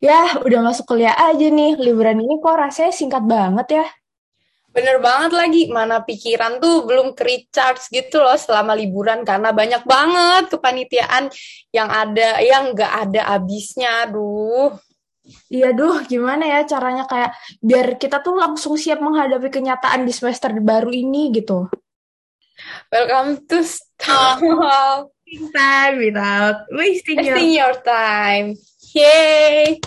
Ya, udah masuk kuliah aja nih. Liburan ini kok rasanya singkat banget ya. Bener banget lagi, mana pikiran tuh belum ke recharge gitu loh selama liburan karena banyak banget kepanitiaan yang ada, yang nggak ada habisnya, aduh. Iya, duh, gimana ya caranya kayak biar kita tuh langsung siap menghadapi kenyataan di semester baru ini gitu. Welcome to Stop Time without wasting your Wasting your time. Yay!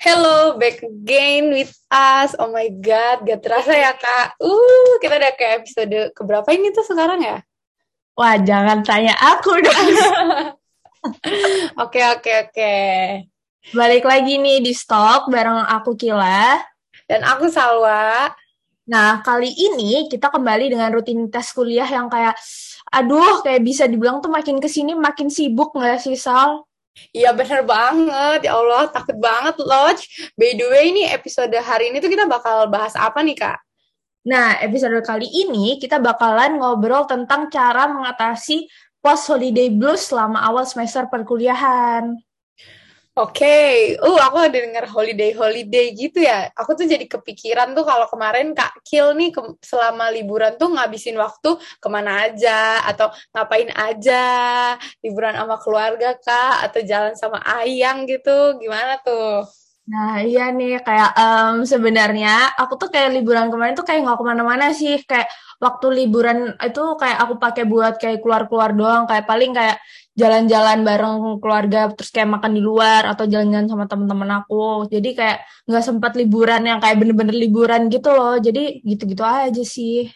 Hello, back again with us. Oh my God, gak terasa ya kak. Uh, kita udah ke episode keberapa ini tuh sekarang ya? Wah, jangan tanya aku dong. Oke, oke, oke. Balik lagi nih di Stalk bareng aku Kila. Dan aku Salwa. Nah, kali ini kita kembali dengan rutinitas kuliah yang kayak, aduh, kayak bisa dibilang tuh makin ke sini makin sibuk nggak sih, Sal? Iya bener banget, ya Allah takut banget Lodge. By the way ini episode hari ini tuh kita bakal bahas apa nih kak? Nah, episode kali ini kita bakalan ngobrol tentang cara mengatasi post-holiday blues selama awal semester perkuliahan. Oke, uh aku ada dengar holiday holiday gitu ya. Aku tuh jadi kepikiran tuh kalau kemarin Kak Kil nih ke- selama liburan tuh ngabisin waktu ke mana aja atau ngapain aja, liburan sama keluarga Kak atau jalan sama Ayang gitu, gimana tuh? Nah, iya nih, kayak em, sebenarnya aku tuh kayak liburan kemarin tuh kayak nggak ke mana-mana sih. Kayak waktu liburan itu kayak aku pakai buat kayak keluar-keluar doang. Kayak paling kayak jalan-jalan bareng keluarga, terus kayak makan di luar atau jalan-jalan sama teman-teman aku. Jadi kayak nggak sempat liburan yang kayak bener-bener liburan gitu loh. Jadi gitu-gitu aja sih.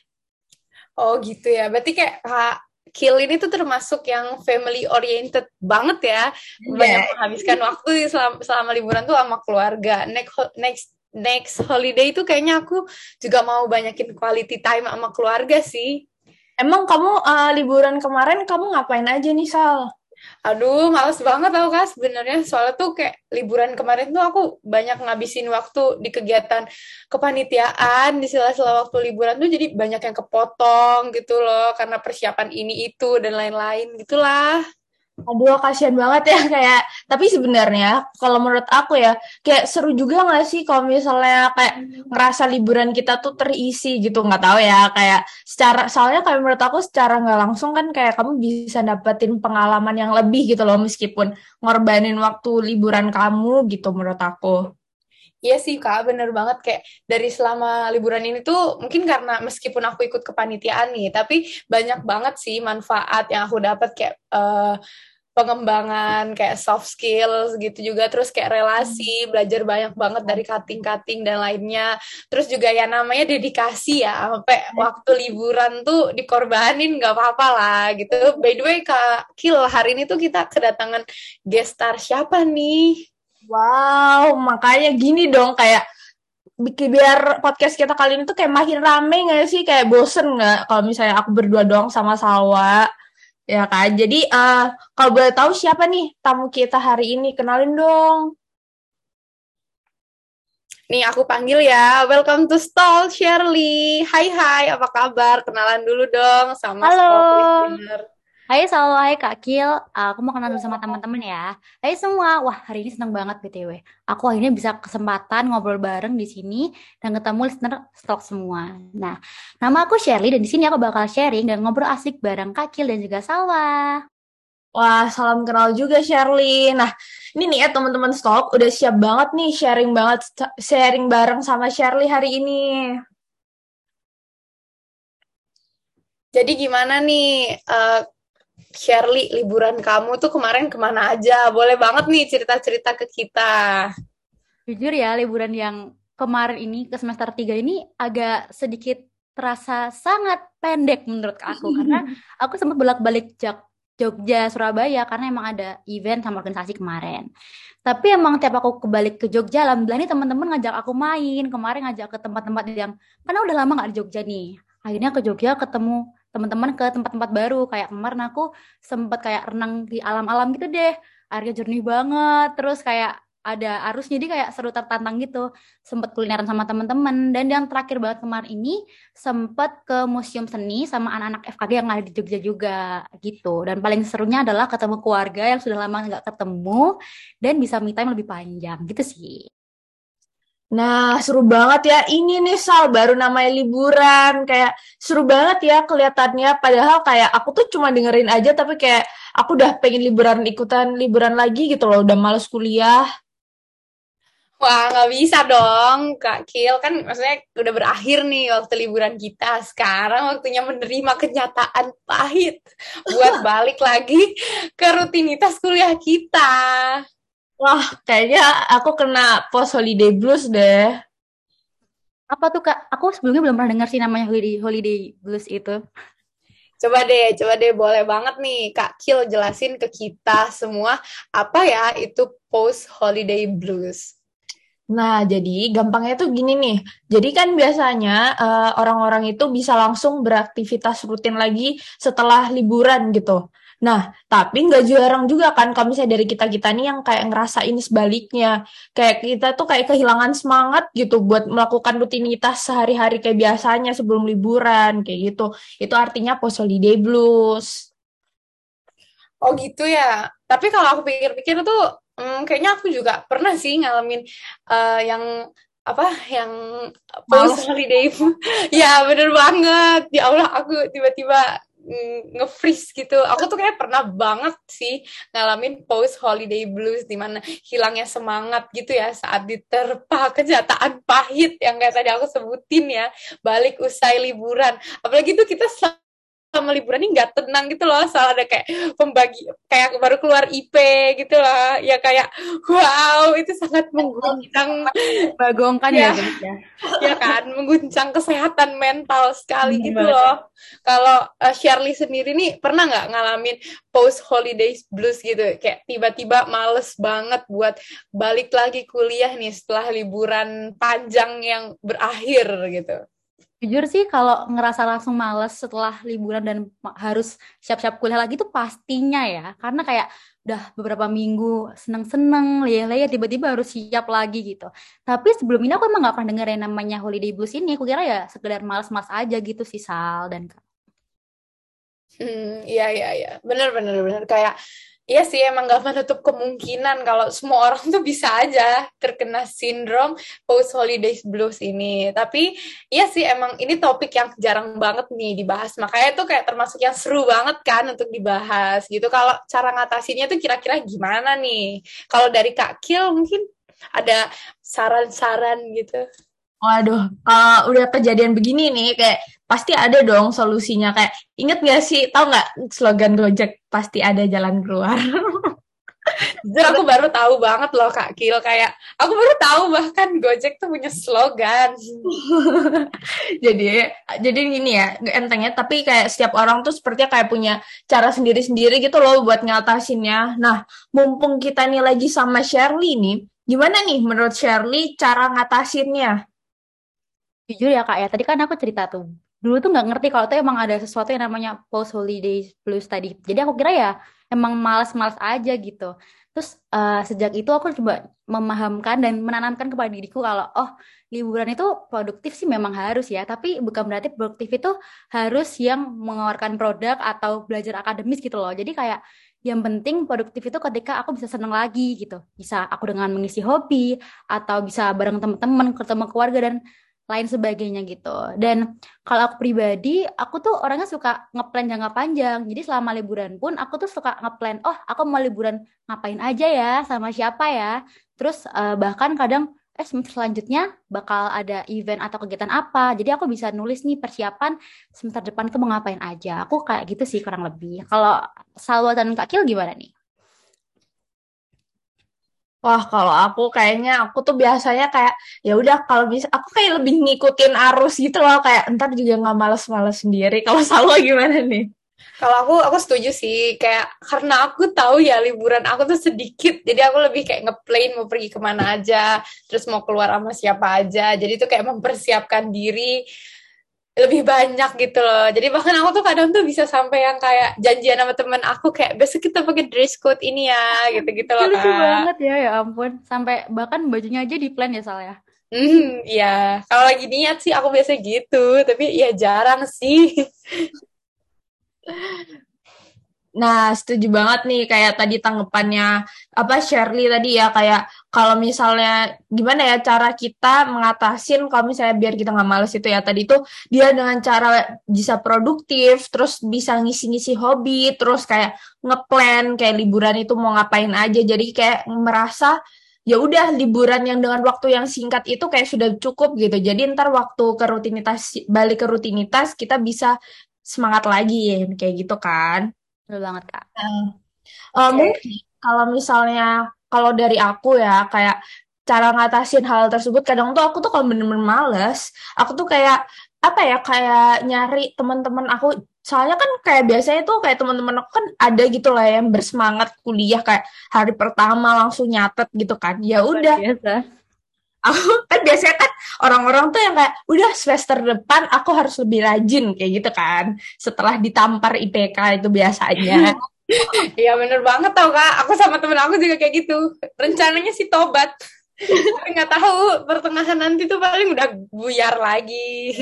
Oh gitu ya, berarti kayak Kak Kil ini tuh termasuk yang family oriented banget ya. Banyak Iya. menghabiskan waktu selama, selama liburan tuh sama keluarga. Next next next holiday itu kayaknya aku juga mau banyakin quality time sama keluarga sih. Emang kamu eh, liburan kemarin kamu ngapain aja nih, Sal? Aduh, males banget tau kak sebenarnya soalnya tuh kayak liburan kemarin tuh aku banyak ngabisin waktu di kegiatan kepanitiaan di sela-sela waktu liburan tuh jadi banyak yang kepotong gitu loh karena persiapan ini itu dan lain-lain gitulah. Aduh, kasihan banget ya kayak. Tapi sebenarnya kalau menurut aku ya, kayak seru juga nggak sih kalau misalnya kayak ngerasa liburan kita tuh terisi gitu, nggak tahu ya. Kayak secara, soalnya kayak menurut aku secara nggak langsung kan kayak kamu bisa dapetin pengalaman yang lebih gitu loh, meskipun ngorbanin waktu liburan kamu gitu menurut aku. Iya sih Kak, bener banget kayak dari selama liburan ini tuh mungkin karena meskipun aku ikut kepanitiaan nih, tapi banyak banget sih manfaat yang aku dapat kayak eh, pengembangan kayak soft skills gitu juga, terus kayak relasi, belajar banyak banget dari cutting-cutting dan lainnya. Terus juga ya namanya dedikasi ya, sampai waktu liburan tuh dikorbanin nggak apa-apa lah gitu. By the way Kak Kil, hari ini tuh kita kedatangan guest star siapa nih? Wow, makanya gini dong kayak biar podcast kita kali ini tuh kayak makin rame nggak sih? Kayak bosen nggak kalau misalnya aku berdua doang sama Salwa, ya kan? Jadi eh kalau boleh tahu siapa nih tamu kita hari ini? Kenalin dong. Nih aku panggil ya. Welcome to Stall Shirley. Hai hai, apa kabar? Kenalan dulu dong sama Halo. Stall listener. Hai Salwa, hai Kak Kil. Aku mau kenal dulu sama teman-teman ya. Hai semua. Wah, hari ini seneng banget BTW. Aku akhirnya bisa kesempatan ngobrol bareng di sini dan ketemu listener stok semua. Nah, nama aku Shirley dan di sini aku bakal sharing dan ngobrol asik bareng Kak Kil dan juga Salwa. Wah, salam kenal juga Shirley. Nah, ini nih ya teman-teman stok udah siap banget nih sharing banget sharing bareng sama Shirley hari ini. Jadi gimana nih, eh, Shirley, liburan kamu tuh kemarin ke mana aja? Boleh banget nih cerita-cerita ke kita. Jujur ya, liburan yang kemarin ini ke semester 3 ini agak sedikit terasa sangat pendek menurut aku karena aku sempat bolak-balik Jak- Jogja, Surabaya karena emang ada event sama organisasi kemarin. Tapi emang tiap aku kebalik ke Jogja, alhamdulillah nih teman-teman ngajak aku main, kemarin ngajak ke tempat-tempat yang karena udah lama nggak di Jogja nih. Akhirnya ke Jogja ketemu teman-teman ke tempat-tempat baru. Kayak kemarin aku sempat kayak renang di alam-alam gitu deh. Airnya jernih banget, terus kayak ada arus jadi kayak seru tertantang gitu. Sempet kulineran sama teman-teman. Dan yang terakhir banget kemarin ini sempet ke museum seni sama anak-anak FKG yang ada di Jogja juga gitu. Dan paling serunya adalah ketemu keluarga yang sudah lama nggak ketemu dan bisa me time lebih panjang gitu sih Nah, seru banget ya. Ini nih Sal, baru namanya liburan. Kayak seru banget ya kelihatannya. Padahal kayak aku tuh cuma dengerin aja, tapi kayak aku udah pengen liburan ikutan liburan lagi gitu loh. Udah males kuliah. Wah, nggak bisa dong, Kak Kil. Kan maksudnya udah berakhir nih waktu liburan kita. Sekarang waktunya menerima kenyataan pahit buat balik lagi ke rutinitas kuliah kita. Wah, kayaknya aku kena post holiday blues deh. Apa tuh Kak? Aku sebelumnya belum pernah dengar sih namanya holiday holiday blues itu. Coba deh, coba deh boleh banget nih Kak Kil jelasin ke kita semua apa ya itu post holiday blues. Nah, jadi gampangnya tuh gini nih. Jadi kan biasanya uh, orang-orang itu bisa langsung beraktivitas rutin lagi setelah liburan gitu. Nah, tapi nggak jarang juga kan kalau misalnya dari kita-kita nih yang kayak ngerasa ini sebaliknya. Kayak kita tuh kayak kehilangan semangat gitu buat melakukan rutinitas sehari-hari kayak biasanya sebelum liburan, kayak gitu. Itu artinya post holiday blues. Oh gitu ya. Tapi kalau aku pikir-pikir tuh hmm, kayaknya aku juga pernah sih ngalamin uh, yang apa yang post holiday ya bener banget ya Allah aku tiba-tiba nge-freeze gitu. Aku tuh kayak pernah banget sih ngalamin post holiday blues di mana hilangnya semangat gitu ya saat diterpa kenyataan pahit yang kayak tadi aku sebutin ya, balik usai liburan. Apalagi tuh kita sama liburan ini nggak tenang gitu loh. Soal ada kayak pembagi kayak baru keluar IP gitu loh. Ya kayak wow itu sangat mengguncang. Bagongkan ya. ya, ya, ya kan mengguncang kesehatan mental sekali hmm, gitu loh. kalau uh, Shirley sendiri nih pernah nggak ngalamin post holidays blues gitu? Kayak tiba-tiba males banget buat balik lagi kuliah nih setelah liburan panjang yang berakhir gitu Jujur sih kalau ngerasa langsung males setelah liburan dan harus siap-siap kuliah lagi tuh pastinya ya. Karena kayak udah beberapa minggu seneng-seneng, leyeh-leyeh, tiba-tiba harus siap lagi gitu. Tapi sebelum ini aku emang gak pernah denger yang namanya holiday blues ini. Aku kira ya sekedar males-males aja gitu sih Sal dan Kak. Hmm, iya, iya, iya. Bener, bener, bener. Kayak Iya sih, emang gak menutup kemungkinan kalau semua orang tuh bisa aja terkena sindrom post holidays blues ini. Tapi iya sih, emang ini topik yang jarang banget nih dibahas. Makanya tuh kayak termasuk yang seru banget kan untuk dibahas gitu. Kalau cara ngatasinnya tuh kira-kira gimana nih? Kalau dari Kak Kil mungkin ada saran-saran gitu. Waduh, kalau udah kejadian begini nih, kayak pasti ada dong solusinya. Kayak inget gak sih, tau nggak slogan Gojek pasti ada jalan keluar. Jujur aku baru tahu banget loh Kak Kil kayak aku baru tahu bahkan Gojek tuh punya slogan. jadi jadi gini ya entengnya tapi kayak setiap orang tuh sepertinya kayak punya cara sendiri-sendiri gitu loh buat ngatasinnya. Nah, mumpung kita nih lagi sama Shirley nih, gimana nih menurut Shirley cara ngatasinnya? Jujur ya kak ya, tadi kan aku cerita tuh. Dulu tuh nggak ngerti kalau tuh emang ada sesuatu yang namanya post holiday blues tadi. Jadi aku kira ya emang malas-malas aja gitu. Terus uh, sejak itu aku coba memahamkan dan menanamkan kepada diriku kalau oh liburan itu produktif sih memang harus ya, tapi bukan berarti produktif itu harus yang mengeluarkan produk atau belajar akademis gitu loh. Jadi kayak yang penting produktif itu ketika aku bisa seneng lagi gitu. Bisa aku dengan mengisi hobi atau bisa bareng teman-teman, ketemu keluarga dan lain sebagainya gitu. Dan kalau aku pribadi, aku tuh orangnya suka ngeplan jangka panjang. Jadi selama liburan pun aku tuh suka ngeplan, oh aku mau liburan ngapain aja ya, sama siapa ya. Terus uh, bahkan kadang eh semester selanjutnya bakal ada event atau kegiatan apa. Jadi aku bisa nulis nih persiapan semester depan itu mau ngapain aja. Aku kayak gitu sih kurang lebih. Kalau Salwa dan Kak Kil gimana nih? Wah, kalau aku kayaknya aku tuh biasanya kayak ya udah kalau bisa aku kayak lebih ngikutin arus gitu loh kayak entar juga nggak males-males sendiri. Kalau selalu gimana nih? Kalau aku aku setuju sih kayak karena aku tahu ya liburan aku tuh sedikit jadi aku lebih kayak ngeplain mau pergi ke mana aja terus mau keluar sama siapa aja jadi tuh kayak mempersiapkan diri lebih banyak gitu loh. Jadi bahkan aku tuh kadang tuh bisa sampai yang kayak janjian sama temen aku kayak besok kita pakai dress code ini ya gitu-gitu loh. Lucu banget ya ya ampun. Sampai bahkan bajunya aja di plan ya Sal ya. Hmm, ya. Kalau lagi niat sih aku biasa gitu, tapi ya jarang sih. Nah, setuju banget nih kayak tadi tanggapannya apa Shirley tadi ya kayak kalau misalnya gimana ya cara kita mengatasin kalau misalnya biar kita nggak males itu ya. Tadi itu dia dengan cara bisa produktif terus bisa ngisi-ngisi hobi terus kayak ngeplan kayak liburan itu mau ngapain aja. Jadi kayak merasa ya udah liburan yang dengan waktu yang singkat itu kayak sudah cukup gitu. Jadi ntar waktu ke rutinitas balik ke rutinitas kita bisa semangat lagi kayak gitu kan. Betul banget, Kak. Uh, uh, mungkin kalau misalnya kalau dari aku ya kayak cara ngatasin hal tersebut kadang tuh aku tuh kalau bener-bener males, aku tuh kayak apa ya kayak nyari teman-teman aku. Soalnya kan kayak biasanya tuh kayak teman-teman aku kan ada gitu lah yang bersemangat kuliah kayak hari pertama langsung nyatet gitu kan. Ya udah. aku kan biasanya kan orang-orang tuh yang kayak udah semester depan aku harus lebih rajin kayak gitu kan. Setelah ditampar IPK itu biasanya Iya bener banget tau kak. Aku sama temen aku juga kayak gitu. Rencananya sih tobat. Tapi nggak tahu pertengahan nanti tuh paling udah buyar lagi.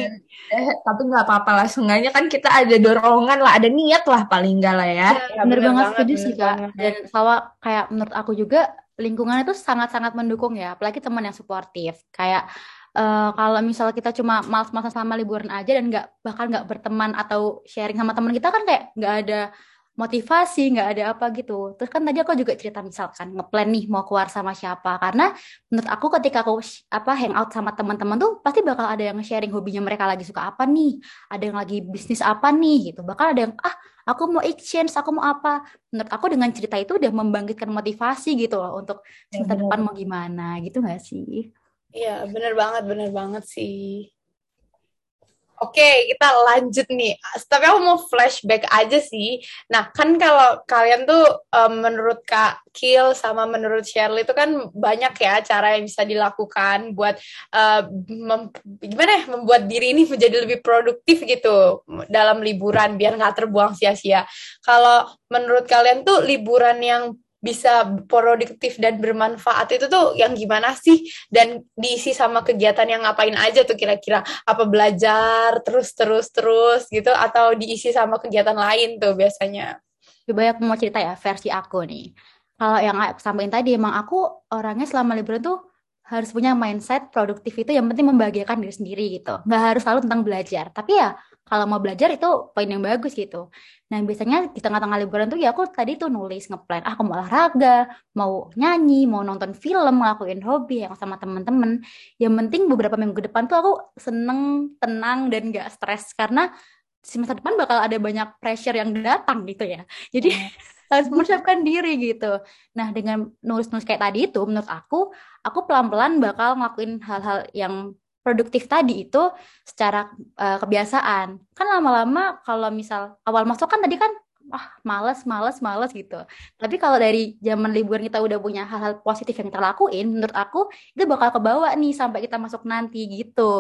Eh, tapi nggak apa-apa lah. Seenggaknya kan kita ada dorongan lah ada niat lah paling enggak lah ya, ya bener, bener banget setuju sih kak. dan sama kayak menurut aku juga lingkungan itu sangat-sangat mendukung ya, apalagi teman yang suportif. Kayak uh, kalau misalnya kita cuma malas-malasan selama liburan aja dan nggak bahkan nggak berteman atau sharing sama teman kita kan kayak nggak ada motivasi, nggak ada apa gitu. Terus kan tadi aku juga cerita misalkan ngeplan nih mau keluar sama siapa. Karena menurut aku ketika aku apa hangout sama teman-teman tuh pasti bakal ada yang sharing hobinya mereka lagi suka apa nih, ada yang lagi bisnis apa nih gitu. Bakal ada yang ah aku mau exchange, aku mau apa. Menurut aku dengan cerita itu udah membangkitkan motivasi gitu loh untuk semester depan mau gimana gitu nggak sih? Iya, bener banget, bener banget sih. Oke, kita lanjut nih. Tapi aku mau flashback aja sih. Nah, kan kalau kalian tuh um, menurut Kak Kill sama menurut Shirley itu kan banyak ya cara yang bisa dilakukan buat uh, gimana ya membuat diri ini menjadi lebih produktif gitu dalam liburan biar nggak terbuang sia-sia. Kalau menurut kalian tuh liburan yang bisa produktif dan bermanfaat itu tuh yang gimana sih? Dan diisi sama kegiatan yang ngapain aja tuh kira-kira? Apa belajar terus terus terus gitu? Atau diisi sama kegiatan lain tuh biasanya? Coba aku mau cerita ya versi aku nih. Kalau yang aku sampaikan tadi emang aku orangnya selama liburan tuh harus punya mindset produktif itu yang penting membahagiakan diri sendiri gitu nggak harus selalu tentang belajar tapi ya kalau mau belajar itu poin yang bagus gitu. Nah biasanya di tengah-tengah liburan tuh ya aku tadi tuh nulis ngeplan, ah aku mau olahraga, mau nyanyi, mau nonton film, ngelakuin hobi yang sama temen-temen. Yang penting beberapa minggu depan tuh aku seneng, tenang dan gak stres karena semester depan bakal ada banyak pressure yang datang gitu ya. Jadi harus mempersiapkan diri gitu. Nah dengan nulis-nulis kayak tadi itu menurut aku, aku pelan-pelan bakal ngelakuin hal-hal yang produktif tadi itu secara uh, kebiasaan. Kan lama-lama kalau misal awal masuk kan tadi kan ah males, males, males gitu. Tapi kalau dari zaman liburan kita udah punya hal-hal positif yang kita lakuin, menurut aku itu bakal kebawa nih sampai kita masuk nanti gitu.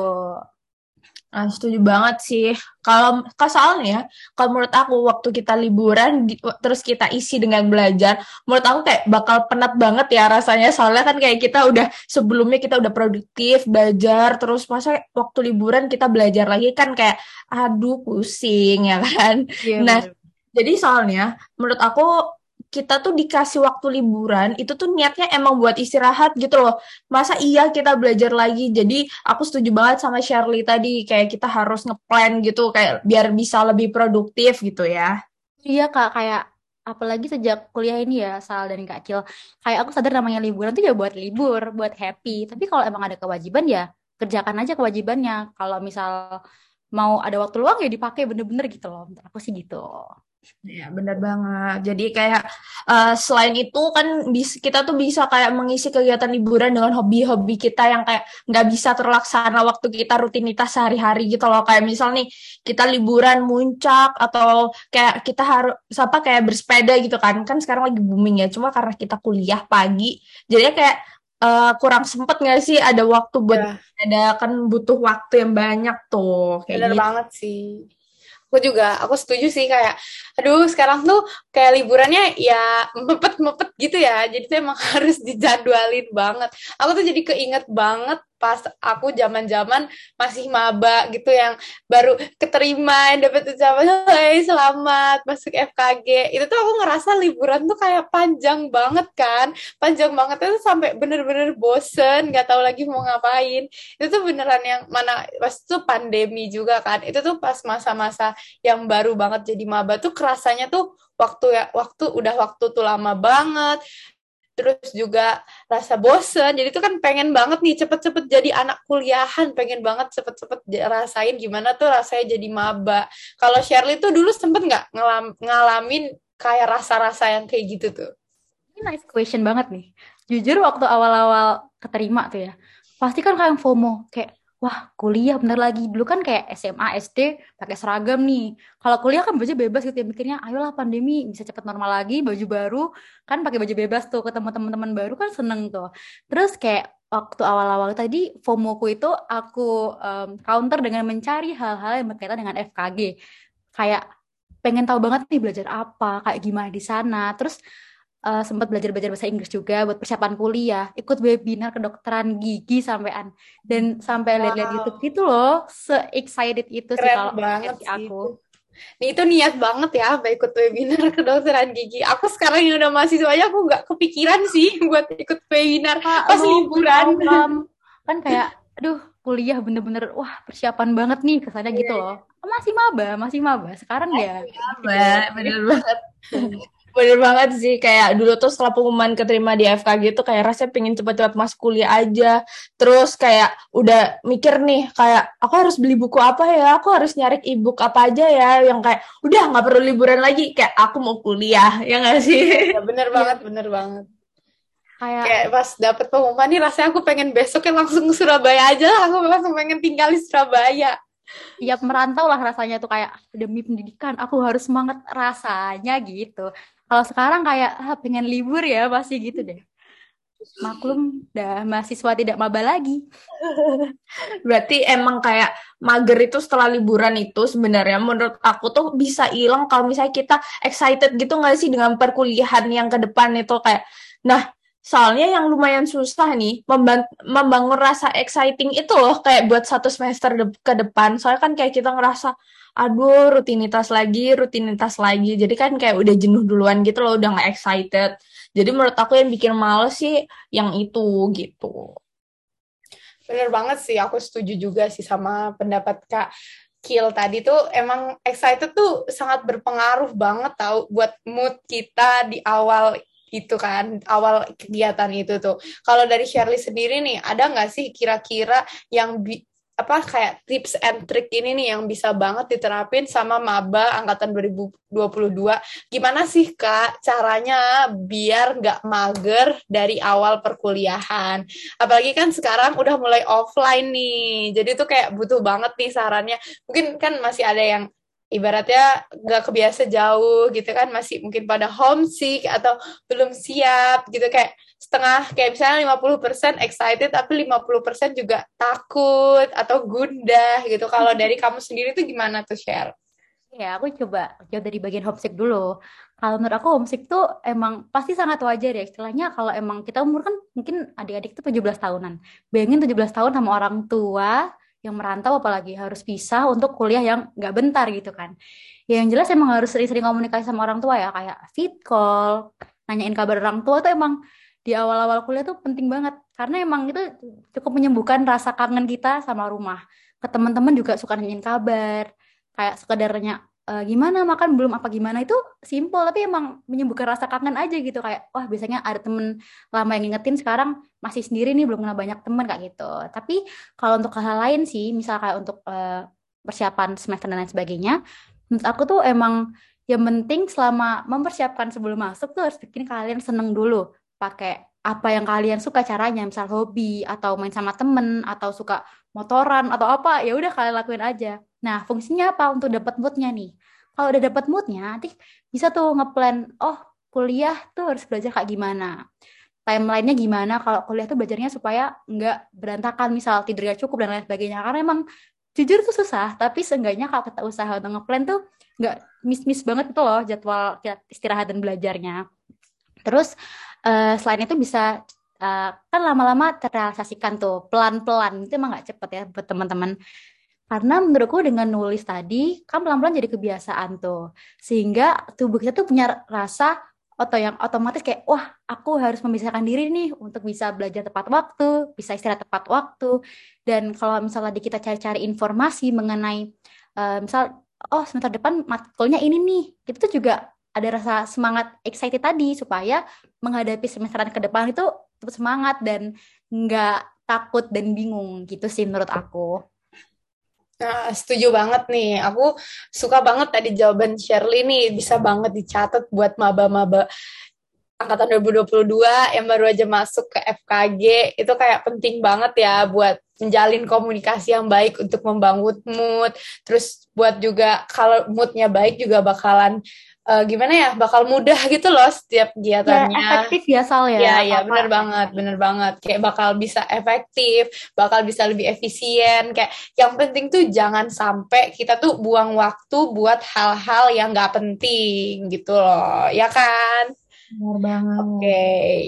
Nah, setuju banget sih. Kalau soalnya ya, kalau menurut aku waktu kita liburan terus kita isi dengan belajar, menurut aku kayak bakal penat banget ya rasanya. Soalnya kan kayak kita udah sebelumnya kita udah produktif belajar, terus masa waktu liburan kita belajar lagi kan kayak aduh pusing ya kan. Yeah, nah, jadi soalnya menurut aku kita tuh dikasih waktu liburan itu tuh niatnya emang buat istirahat gitu loh. Masa iya kita belajar lagi? Jadi aku setuju banget sama Shirley tadi kayak kita harus ngeplan gitu kayak biar bisa lebih produktif gitu ya. Iya kak kayak apalagi sejak kuliah ini ya Sal dan Kak Cil. Kayak aku sadar namanya liburan tuh ya buat libur buat happy. Tapi kalau emang ada kewajiban ya kerjakan aja kewajibannya. Kalau misal mau ada waktu luang ya dipakai bener-bener gitu loh. Aku sih gitu Ya, benar banget. Jadi kayak uh, selain itu kan bis, kita tuh bisa kayak mengisi kegiatan liburan dengan hobi-hobi kita yang kayak nggak bisa terlaksana waktu kita rutinitas sehari-hari gitu loh. Kayak misal nih kita liburan muncak atau kayak kita harus apa kayak bersepeda gitu kan. Kan sekarang lagi booming ya. Cuma karena kita kuliah pagi, jadi kayak uh, kurang sempet gak sih ada waktu buat ya. ada kan butuh waktu yang banyak tuh kayak bener gitu. banget sih aku juga aku setuju sih kayak aduh sekarang tuh kayak liburannya ya mepet mepet gitu ya jadi tuh emang harus dijadwalin banget. Aku tuh jadi keinget banget pas aku zaman-zaman masih maba gitu yang baru keterima dapat ucapan hey, selamat masuk FKG itu tuh aku ngerasa liburan tuh kayak panjang banget kan. Panjang banget itu sampai bener-bener bosen nggak tahu lagi mau ngapain. Itu tuh beneran yang mana pas itu pandemi juga kan. Itu tuh pas masa-masa yang baru banget jadi maba tuh kerasanya tuh waktu ya waktu udah waktu tuh lama banget terus juga rasa bosen. Jadi tuh kan pengen banget nih cepet-cepet jadi anak kuliahan. Pengen banget cepet-cepet rasain gimana tuh rasanya jadi maba. Kalau Shirley tuh dulu sempet nggak ngalam, ngalamin kayak rasa-rasa yang kayak gitu tuh? Ini nice question banget nih. Jujur waktu awal-awal keterima tuh ya pasti kan kayak FOMO kayak wah kuliah bener lagi. Dulu kan kayak SMA SD pakai seragam nih. Kalau kuliah kan baju bebas gitu ya mikirnya ayolah pandemi bisa cepet normal lagi baju baru. Kan pakai baju bebas tuh ketemu teman-teman baru kan seneng tuh. Terus kayak waktu awal-awal tadi FOMOku itu aku um, counter dengan mencari hal-hal yang berkaitan dengan FKG kayak pengen tahu banget nih belajar apa kayak gimana di sana. Terus uh, sempat belajar-belajar bahasa Inggris juga buat persiapan kuliah, ikut webinar kedokteran gigi sampean dan sampai lihat-lihat YouTube gitu loh, se excited itu Keren sih kalau banget sih aku. Nih itu niat banget ya apa ikut webinar kedokteran gigi. Aku sekarang yang udah mahasiswanya aku nggak kepikiran sih buat ikut webinar ah, pas liburan. Kan kayak aduh kuliah bener-bener wah persiapan banget nih kesannya yeah. gitu iya. loh. Masih maba, masih maba. Sekarang ya. Maba, bener banget. Bener banget sih, kayak dulu tuh setelah pengumuman keterima di FKG tuh kayak rasanya pengen cepet-cepet masuk kuliah aja. Terus kayak udah mikir nih, kayak aku harus beli buku apa ya, aku harus nyari e-book apa aja ya, yang kayak udah nggak perlu liburan lagi, kayak aku mau kuliah, ya nggak sih? Ya, bener banget, bener banget. Kayak, kayak pas dapet pengumuman nih rasanya aku pengen besoknya langsung ke Surabaya aja lah, aku langsung pengen tinggal di Surabaya. Iya merantau lah rasanya tuh kayak demi pendidikan aku harus semangat rasanya gitu kalau sekarang kayak ah, pengen libur ya pasti gitu deh. Maklum, dah mahasiswa tidak maba lagi. Berarti emang kayak mager itu setelah liburan itu sebenarnya menurut aku tuh bisa hilang kalau misalnya kita excited gitu nggak sih dengan perkuliahan yang ke depan itu kayak, nah soalnya yang lumayan susah nih membangun rasa exciting itu loh kayak buat satu semester de ke depan soalnya kan kayak kita ngerasa aduh rutinitas lagi rutinitas lagi. Jadi kan kayak udah jenuh duluan gitu loh udah nggak excited. Jadi menurut aku yang bikin males sih yang itu gitu. Bener banget sih aku setuju juga sih sama pendapat kak Kill tadi tuh. Emang excited tuh sangat berpengaruh banget tau buat mood kita di awal itu kan awal kegiatan itu tuh. Kalau dari Shirley sendiri nih, ada nggak sih kira-kira yang apa kayak tips and trick ini nih yang bisa banget diterapin sama maba angkatan 2022 gimana sih kak caranya biar nggak mager dari awal perkuliahan? Apalagi kan sekarang udah mulai offline nih jadi tuh kayak butuh banget nih sarannya. Mungkin kan masih ada yang ibaratnya nggak kebiasa jauh gitu kan masih mungkin pada homesick atau belum siap gitu kayak setengah kayak misalnya 50% excited tapi 50% juga takut atau gundah gitu kalau dari kamu sendiri tuh gimana tuh share Ya, aku coba jauh dari bagian homesick dulu. Kalau menurut aku homesick tuh emang pasti sangat wajar ya. Istilahnya kalau emang kita umur kan mungkin adik-adik tuh 17 tahunan. Bayangin 17 tahun sama orang tua, yang merantau apalagi harus pisah untuk kuliah yang nggak bentar gitu kan. Ya, yang jelas emang harus sering-sering komunikasi sama orang tua ya kayak fit call, nanyain kabar orang tua tuh emang di awal-awal kuliah tuh penting banget. Karena emang itu cukup menyembuhkan rasa kangen kita sama rumah. Ke teman-teman juga suka nanyain kabar, kayak sekedarnya uh, gimana? Makan belum? Apa gimana? Itu simple tapi emang menyembuhkan rasa kangen aja gitu. Kayak wah biasanya ada temen lama yang ngingetin sekarang masih sendiri nih belum kenal banyak temen kayak gitu. Tapi kalau untuk hal lain sih misal kayak untuk uh, persiapan semester dan lain sebagainya menurut aku tuh emang yang penting selama mempersiapkan sebelum masuk tuh harus bikin kalian seneng dulu pakai apa yang kalian suka caranya misal hobi atau main sama temen atau suka motoran atau apa ya udah kalian lakuin aja Nah, fungsinya apa untuk dapat moodnya nih? Kalau udah dapat moodnya, nanti bisa tuh ngeplan, oh kuliah tuh harus belajar kayak gimana. timelinenya gimana kalau kuliah tuh belajarnya supaya nggak berantakan misal tidurnya cukup dan lain sebagainya karena emang jujur tuh susah tapi seenggaknya kalau kita usaha untuk ngeplan tuh nggak miss-miss banget itu loh jadwal istirahat dan belajarnya terus uh, selain itu bisa uh, kan lama-lama terrealisasikan tuh pelan-pelan. Itu emang nggak cepet ya buat teman-teman. Karena menurutku dengan nulis tadi kan pelan-pelan jadi kebiasaan tuh. Sehingga tubuh kita tuh punya rasa atau yang otomatis kayak wah aku harus memisahkan diri nih untuk bisa belajar tepat waktu, bisa istirahat tepat waktu. Dan kalau misalnya di kita cari-cari informasi mengenai uh, misal oh semester depan matkulnya ini nih, itu tuh juga ada rasa semangat excited tadi supaya menghadapi semesteran ke depan itu tetap semangat dan nggak takut dan bingung gitu sih menurut aku. Nah, setuju banget nih. Aku suka banget tadi jawaban Shirley nih. Bisa banget dicatat buat maba-maba angkatan 2022 yang baru aja masuk ke FKG. Itu kayak penting banget ya buat menjalin komunikasi yang baik untuk membangun mood. Terus buat juga kalau moodnya baik juga bakalan uh, gimana ya bakal mudah gitu loh setiap kegiatannya. ya, efektif ya Sal ya? Ya ya bener banget bener banget. Kayak bakal bisa efektif bakal bisa lebih efisien. Kayak yang penting tuh jangan sampai kita tuh buang waktu buat hal-hal yang nggak penting gitu loh ya kan bener banget oke okay.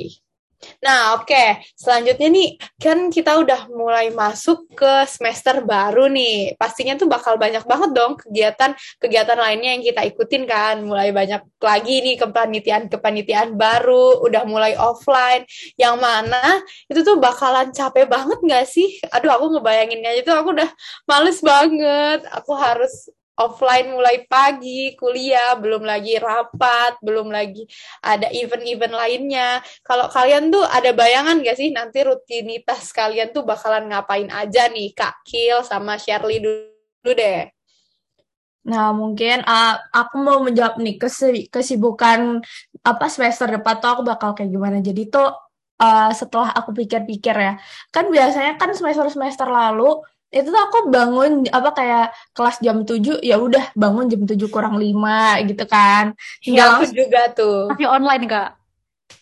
Nah, oke. Okay. Selanjutnya nih, kan kita udah mulai masuk ke semester baru nih. Pastinya tuh bakal banyak banget dong kegiatan-kegiatan lainnya yang kita ikutin kan. Mulai banyak lagi nih kepanitiaan-kepanitiaan baru, udah mulai offline. Yang mana itu tuh bakalan capek banget gak sih? Aduh, aku ngebayanginnya itu aku udah males banget. Aku harus offline mulai pagi, kuliah, belum lagi rapat, belum lagi ada event-event lainnya. Kalau kalian tuh ada bayangan gak sih nanti rutinitas kalian tuh bakalan ngapain aja nih, Kak Kil sama Shirley dulu deh. Nah, mungkin uh, aku mau menjawab nih kesibukan apa semester depan tuh aku bakal kayak gimana. Jadi tuh uh, setelah aku pikir-pikir ya, kan biasanya kan semester-semester lalu itu tuh aku bangun apa kayak kelas jam 7 ya udah bangun jam 7 kurang 5 gitu kan. Tinggal ya, langsung juga tuh. Tapi online Kak.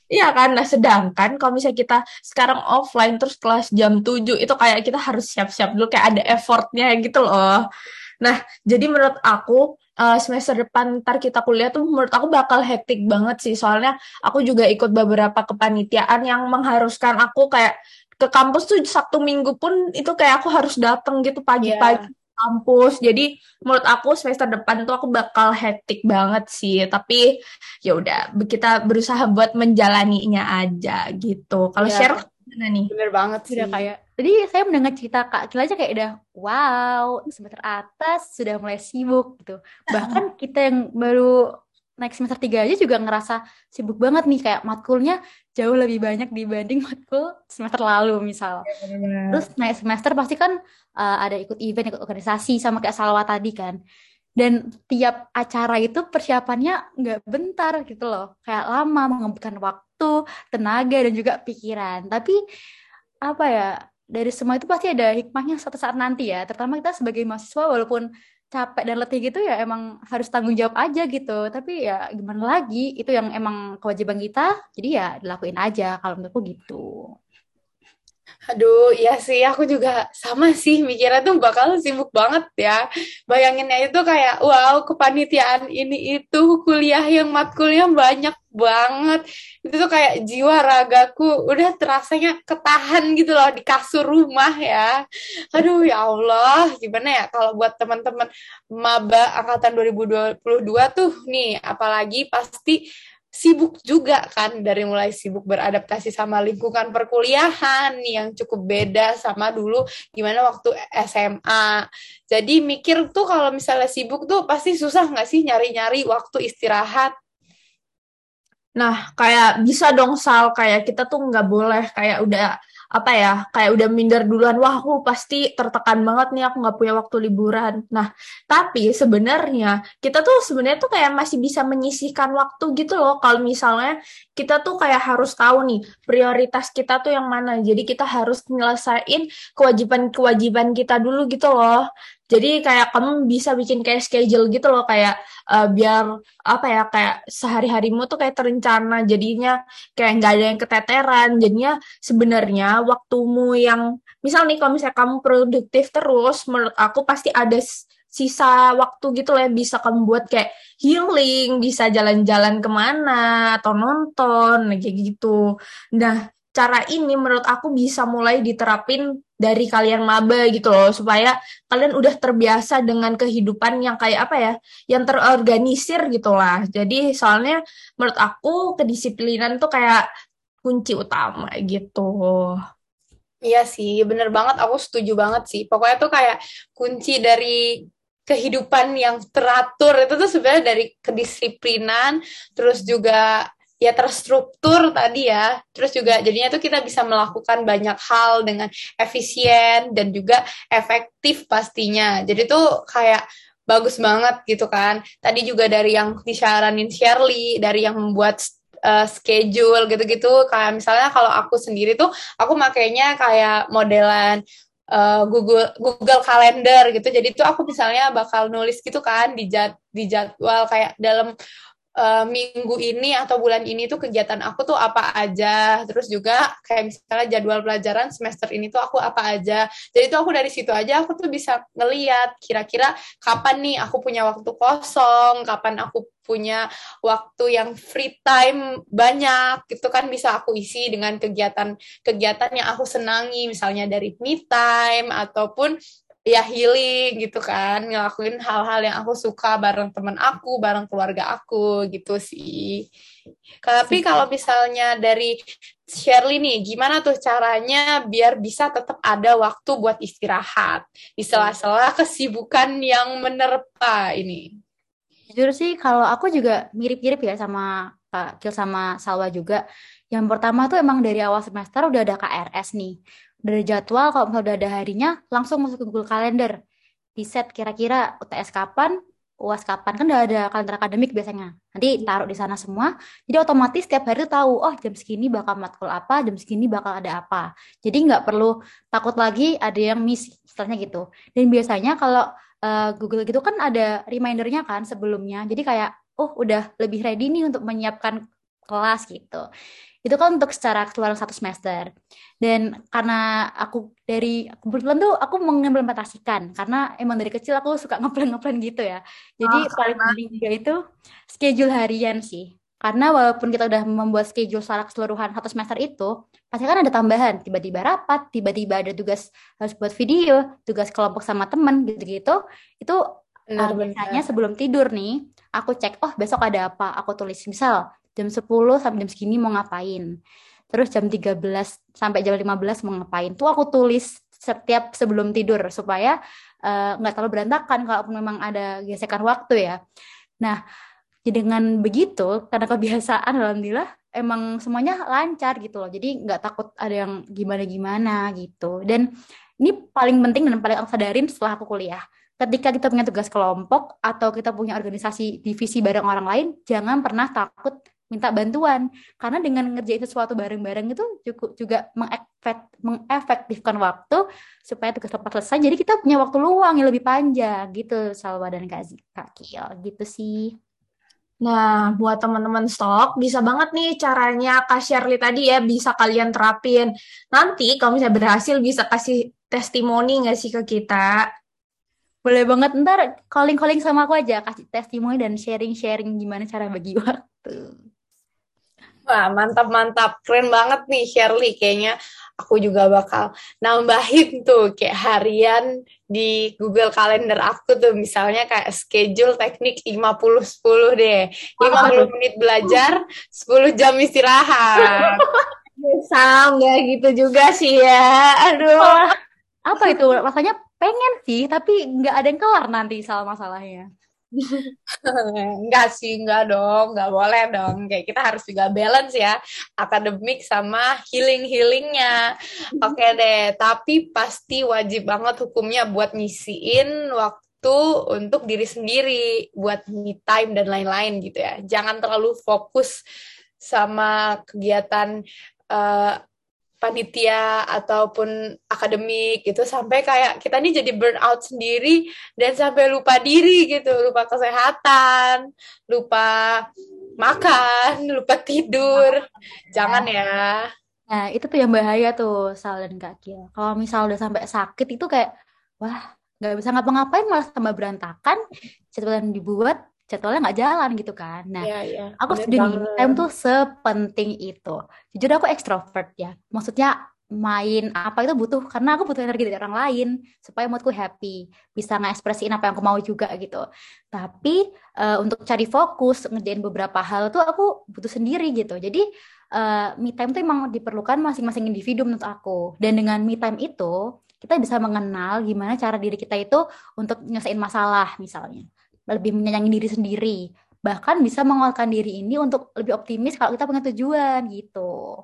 Iya kan, nah sedangkan kalau misalnya kita sekarang offline terus kelas jam 7 itu kayak kita harus siap-siap dulu kayak ada effortnya gitu loh. Nah, jadi menurut aku uh, semester depan ntar kita kuliah tuh menurut aku bakal hektik banget sih soalnya aku juga ikut beberapa kepanitiaan yang mengharuskan aku kayak ke kampus tuh Sabtu Minggu pun itu kayak aku harus datang gitu pagi-pagi yeah. kampus. Jadi menurut aku semester depan tuh aku bakal hektik banget sih. Tapi ya udah kita berusaha buat menjalaninya aja gitu. Kalau yeah. share gimana nih? Bener banget sih. Udah kayak jadi saya mendengar cerita Kak Kila aja kayak udah wow, semester atas sudah mulai sibuk gitu. Bahkan kita yang baru naik semester 3 aja juga ngerasa sibuk banget nih kayak matkulnya jauh lebih banyak dibanding matkul semester lalu misal. Ya, Terus naik semester pasti kan uh, ada ikut event, ikut organisasi sama kayak Salwa tadi kan. Dan tiap acara itu persiapannya nggak bentar gitu loh. Kayak lama mengembukan waktu, tenaga dan juga pikiran. Tapi apa ya, dari semua itu pasti ada hikmahnya suatu saat nanti ya. Terutama kita sebagai mahasiswa walaupun capek dan letih gitu ya emang harus tanggung jawab aja gitu. Tapi ya gimana lagi? Itu yang emang kewajiban kita jadi ya dilakuin aja kalau menurutku gitu Aduh, iya sih, aku juga sama sih mikirnya tuh bakal sibuk banget ya. Bayanginnya itu kayak, wow, kepanitiaan ini itu kuliah yang matkulnya banyak banget. Itu tuh kayak jiwa ragaku udah terasanya ketahan gitu loh di kasur rumah ya. Aduh, ya Allah, gimana ya kalau buat teman-teman maba angkatan 2022 tuh nih, apalagi pasti sibuk juga kan dari mulai sibuk beradaptasi sama lingkungan perkuliahan yang cukup beda sama dulu gimana waktu SMA. Jadi mikir tuh kalau misalnya sibuk tuh pasti susah nggak sih nyari-nyari waktu istirahat? Nah, kayak bisa dong Sal, kayak kita tuh nggak boleh kayak udah apa ya kayak udah minder duluan wah aku pasti tertekan banget nih aku nggak punya waktu liburan. Nah tapi sebenarnya kita tuh sebenarnya tuh kayak masih bisa menyisihkan waktu gitu loh. Kalau misalnya kita tuh kayak harus tahu nih prioritas kita tuh yang mana. Jadi kita harus nyelesain kewajiban-kewajiban kita dulu gitu loh Jadi kayak kamu bisa bikin kayak schedule gitu loh kayak uh, biar apa ya kayak sehari-harimu tuh kayak terencana. Jadinya kayak nggak ada yang keteteran. Jadinya sebenarnya waktumu yang misal nih kalau misalnya kamu produktif terus menurut aku pasti ada sisa waktu gitu loh yang bisa kamu buat kayak healing bisa jalan-jalan ke mana atau nonton kayak gitu. Nah cara ini menurut aku bisa mulai diterapin dari kalian maba gitu loh supaya kalian udah terbiasa dengan kehidupan yang kayak apa ya yang terorganisir gitu lah jadi soalnya menurut aku kedisiplinan tuh kayak kunci utama gitu Iya sih, bener banget. Aku setuju banget sih. Pokoknya tuh kayak kunci dari kehidupan yang teratur itu tuh sebenarnya dari kedisiplinan, terus juga ya terstruktur tadi ya. Terus juga jadinya tuh kita bisa melakukan banyak hal dengan efisien dan juga efektif pastinya. Jadi tuh kayak bagus banget gitu kan. Tadi juga dari yang disaranin Shirley, dari yang membuat uh, schedule gitu-gitu. Kayak misalnya kalau aku sendiri tuh aku makainya kayak modelan uh, Google Google Calendar gitu. Jadi tuh aku misalnya bakal nulis gitu kan di jad, di jadwal kayak dalam uh, minggu ini atau bulan ini tuh kegiatan aku tuh apa aja. Terus juga kayak misalnya jadwal pelajaran semester ini tuh aku apa aja. Jadi tuh aku dari situ aja aku tuh bisa ngeliat kira-kira kapan nih aku punya waktu kosong kapan aku punya waktu yang free time banyak. Gitu kan bisa aku isi dengan kegiatan-kegiatan yang aku senangi. Misalnya dari me time ataupun ya healing gitu kan ngelakuin hal-hal yang aku suka bareng temen aku bareng keluarga aku gitu sih. Tapi kalau misalnya dari Shirley nih gimana tuh caranya biar bisa tetap ada waktu buat istirahat di sela-sela kesibukan yang menerpa ini? Jujur sih kalau aku juga mirip-mirip ya sama Kak Kil sama Salwa juga. Yang pertama tuh emang dari awal semester udah ada KRS nih dari jadwal kalau misalnya udah ada harinya langsung masuk ke Google Calendar. Di set kira-kira UTS kapan UAS kapan. Kan udah ada kalender akademik biasanya. Nanti taruh di sana semua. Jadi otomatis setiap hari tuh tahu oh jam segini bakal matkul apa jam segini bakal ada apa. Jadi nggak perlu takut lagi ada yang miss istilahnya gitu. Dan biasanya kalau uh, Google gitu kan ada remindernya kan sebelumnya. Jadi kayak oh udah lebih ready nih untuk menyiapkan kelas gitu. Itu kan untuk secara keseluruhan satu semester. Dan karena aku dari kebetulan tuh aku mengimplementasikan. Karena emang dari kecil aku suka ngeplan ngeplan gitu ya. Jadi oh, paling penting juga itu schedule harian sih. Karena walaupun kita udah membuat schedule secara keseluruhan satu semester itu pasti kan ada tambahan. Tiba-tiba rapat tiba-tiba ada tugas harus buat video tugas kelompok sama temen gitu-gitu. Itu benar, uh, biasanya sebelum tidur nih aku cek oh besok ada apa? Aku tulis misal jam 10 sampai jam segini mau ngapain? Terus jam 13 sampai jam 15 mau ngapain? Tuh aku tulis setiap sebelum tidur supaya eh, nggak uh, terlalu berantakan kalau memang ada gesekan waktu ya. Nah dengan begitu karena kebiasaan alhamdulillah emang semuanya lancar gitu loh. Jadi nggak takut ada yang gimana gimana gitu. Dan ini paling penting dan paling aku sadarin setelah aku kuliah. Ketika kita punya tugas kelompok atau kita punya organisasi divisi bareng orang lain jangan pernah takut minta bantuan karena dengan ngerjain sesuatu bareng-bareng itu cukup juga mengefek, mengefektifkan waktu supaya tugas tepat selesai jadi kita punya waktu luang yang lebih panjang gitu Salwa dan Kak, Kak Kiel gitu sih Nah, buat teman-teman stok, bisa banget nih caranya Kak Shirley tadi ya, bisa kalian terapin. Nanti kalau misalnya berhasil, bisa kasih testimoni nggak sih ke kita? Boleh banget, ntar calling-calling sama aku aja, kasih testimoni dan sharing-sharing gimana cara bagi waktu. Wah, mantap-mantap. Keren banget nih Shirley. Kayaknya aku juga bakal nambahin tuh kayak harian di Google Calendar aku tuh. Misalnya kayak schedule teknik 50-10 deh. 50 menit belajar, 10 jam istirahat. Sama nggak gitu juga sih ya. Aduh. Apa itu? Rasanya pengen sih, tapi nggak ada yang kelar nanti salah masalahnya. enggak sih, enggak dong, enggak boleh dong. Kayak kita harus juga balance ya, akademik sama healing-healingnya. Oke okay deh, tapi pasti wajib banget hukumnya buat ngisiin waktu untuk diri sendiri, buat me time dan lain-lain gitu ya. Jangan terlalu fokus sama kegiatan uh, panitia ataupun akademik gitu sampai kayak kita nih jadi burn out sendiri dan sampai lupa diri gitu lupa kesehatan lupa makan lupa tidur jangan ya Nah, itu tuh yang bahaya tuh, Sal dan Kak Kia. Kalau misal udah sampai sakit itu kayak, wah, nggak bisa ngapa-ngapain malah tambah berantakan. Yang dibuat, jadwalnya nggak jalan gitu kan. Nah, ya, ya. aku setuju nih, time tuh sepenting itu. Jujur aku ekstrovert ya. Maksudnya main apa itu butuh, karena aku butuh energi dari orang lain supaya moodku happy. Bisa ngekspresiin apa yang aku mau juga gitu. Tapi eh, untuk cari fokus, ngerjain beberapa hal tuh aku butuh sendiri gitu. Jadi eh, me time itu emang diperlukan masing-masing individu menurut aku. Dan dengan me time itu, kita bisa mengenal gimana cara diri kita itu untuk nyelesain masalah misalnya. Lebih menyayangi diri sendiri. Bahkan bisa menguatkan diri ini untuk lebih optimis kalau kita punya tujuan gitu.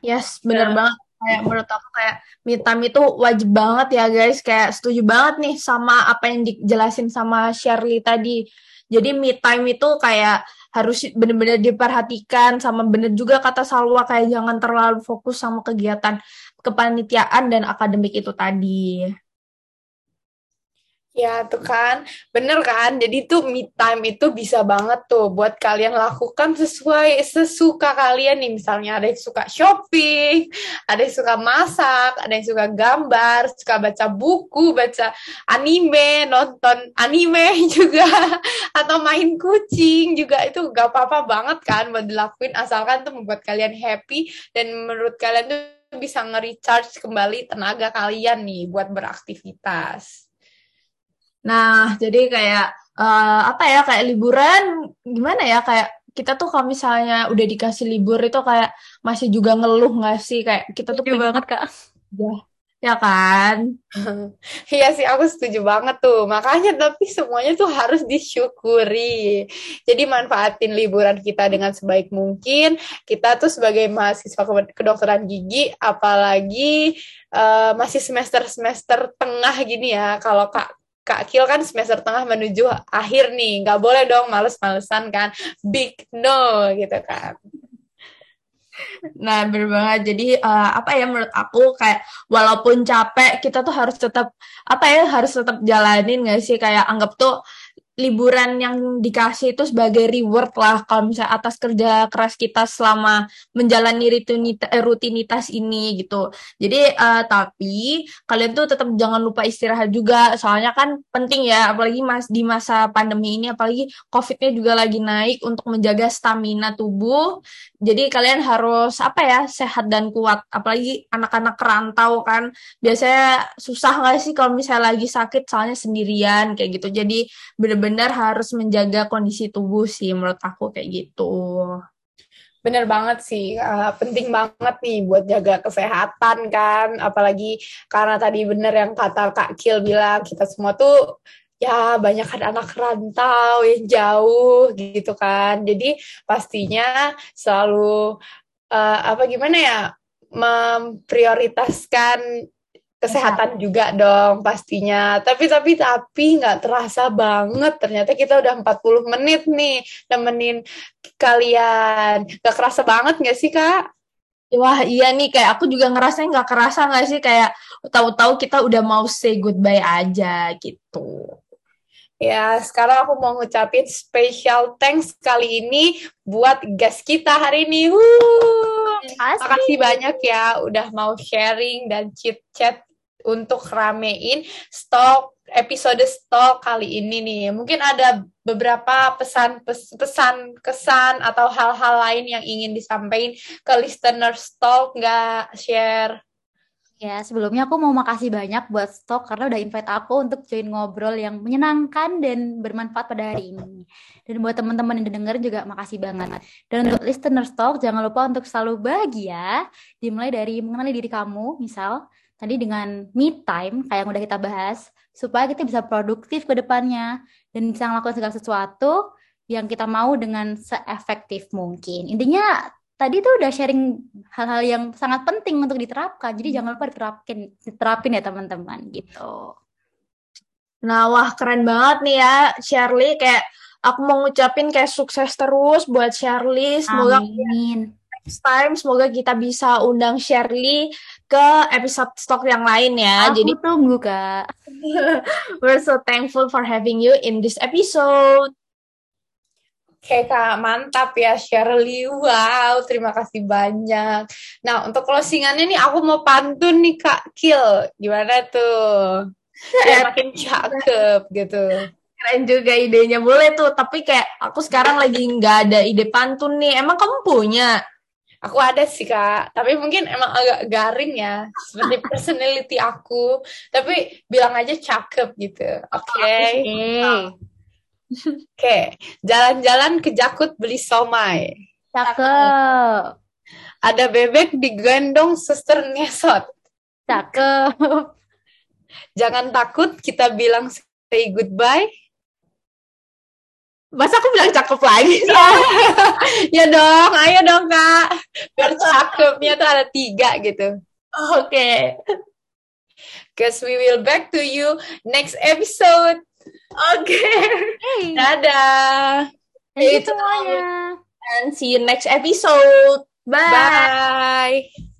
Yes, bener Ya. banget. Kayak menurut aku kayak me time itu wajib banget ya guys. Kayak setuju banget nih sama apa yang dijelasin sama Shirley tadi. Jadi me time itu kayak harus bener-bener diperhatikan sama bener juga kata Salwa kayak jangan terlalu fokus sama kegiatan kepanitiaan dan akademik itu tadi. Ya, tuh kan. Bener kan? Jadi tuh me time itu bisa banget tuh buat kalian lakukan sesuai sesuka kalian nih. Misalnya ada yang suka shopping, ada yang suka masak, ada yang suka gambar, suka baca buku, baca anime, nonton anime juga, atau main kucing juga itu gak apa-apa banget kan buat dilakuin asalkan tuh membuat kalian happy dan menurut kalian tuh bisa nge-recharge kembali tenaga kalian nih buat beraktivitas. Nah, jadi kayak eh, apa ya kayak liburan gimana ya kayak kita tuh kalau misalnya udah dikasih libur itu kayak masih juga ngeluh nggak sih kayak kita tuh pengen banget, Kak. aja, ya kan? Iya sih, aku setuju banget tuh. Makanya tapi semuanya tuh harus disyukuri. Jadi manfaatin liburan kita dengan sebaik mungkin. Kita tuh sebagai mahasiswa ke- kedokteran gigi, apalagi eh, masih semester-semester tengah gini ya. Kalau Kak Kak Kil kan semester tengah menuju akhir nih, nggak boleh dong males-malesan kan, big no gitu kan. Nah, bener banget. Jadi eh, apa ya menurut aku kayak walaupun capek kita tuh harus tetap apa ya harus tetap jalanin nggak sih kayak anggap tuh liburan yang dikasih itu sebagai reward lah kalau misalnya atas kerja keras kita selama menjalani rutinitas, rutinitas ini gitu. Jadi eh, tapi kalian tuh tetap jangan lupa istirahat juga soalnya kan penting ya apalagi mas di masa pandemi ini apalagi COVID-nya juga lagi naik untuk menjaga stamina tubuh. Jadi kalian harus apa ya sehat dan kuat apalagi anak-anak kerantau kan biasanya susah nggak sih kalau misalnya lagi sakit soalnya sendirian kayak gitu. Jadi benar-benar harus menjaga kondisi tubuh sih menurut aku kayak gitu. Bener banget sih, eh, penting banget nih buat jaga kesehatan kan, apalagi karena tadi bener yang kata Kak Kil bilang, kita semua tuh ya banyak kan anak rantau yang jauh gitu kan, jadi pastinya selalu eh, apa gimana ya, memprioritaskan kesehatan juga dong pastinya. Tapi tapi tapi nggak terasa banget ternyata kita udah 40 menit nih nemenin kalian. Gak kerasa banget nggak sih Kak? Wah iya nih kayak aku juga ngerasanya nggak kerasa nggak sih kayak tahu-tahu kita udah mau say goodbye aja gitu. Ya, sekarang aku mau ngucapin special thanks kali ini buat guest kita hari ini. Wuh. Makasih banyak ya udah mau sharing dan chit-chat untuk ramein stok episode stok kali ini nih. Mungkin ada beberapa pesan pes- pesan kesan atau hal-hal lain yang ingin disampaikan ke listener stok nggak share? Ya, sebelumnya aku mau makasih banyak buat Stok karena udah invite aku untuk join ngobrol yang menyenangkan dan bermanfaat pada hari ini. Dan buat teman-teman yang denger juga makasih banget. Dan untuk listener Stok, jangan lupa untuk selalu bahagia, dimulai dari mengenali diri kamu, misal tadi dengan me time, kayak yang udah kita bahas, supaya kita bisa produktif ke depannya dan bisa melakukan segala sesuatu yang kita mau dengan seefektif mungkin. Intinya tadi tuh udah sharing hal-hal yang sangat penting untuk diterapkan. Jadi jangan lupa diterapin, diterapin ya teman-teman gitu. Nah wah keren banget nih ya Shirley kayak aku mau ngucapin kayak sukses terus buat Shirley. Semoga Amin. next time semoga kita bisa undang Shirley ke episode stock yang lain ya. Aku Jadi tunggu kak. we're so thankful for having you in this episode. Oke kak, mantap ya Shirley. Wow, terima kasih banyak. Nah, untuk closingannya nih aku mau pantun nih kak Kill. Gimana tuh? Biar makin cakep gitu. Keren juga idenya boleh tuh, tapi kayak aku sekarang lagi nggak ada ide pantun nih. Emang kamu punya? Aku ada sih kak, tapi mungkin emang agak garing ya, seperti personality aku. Tapi bilang aja cakep gitu. Oke. Oke. Oke, jalan-jalan ke Jakut beli somai. Cakep. Ada bebek digendong suster ngesot. Cakep. Jangan takut, kita bilang say goodbye. Masa aku bilang cakep lagi? ya dong, ayo dong kak. Biar cakepnya tuh ada tiga gitu. Oke. Cause we will back to you next episode. Oke. Hey. Dadah. You Itu semuanya. And see you next episode. Bye. Bye.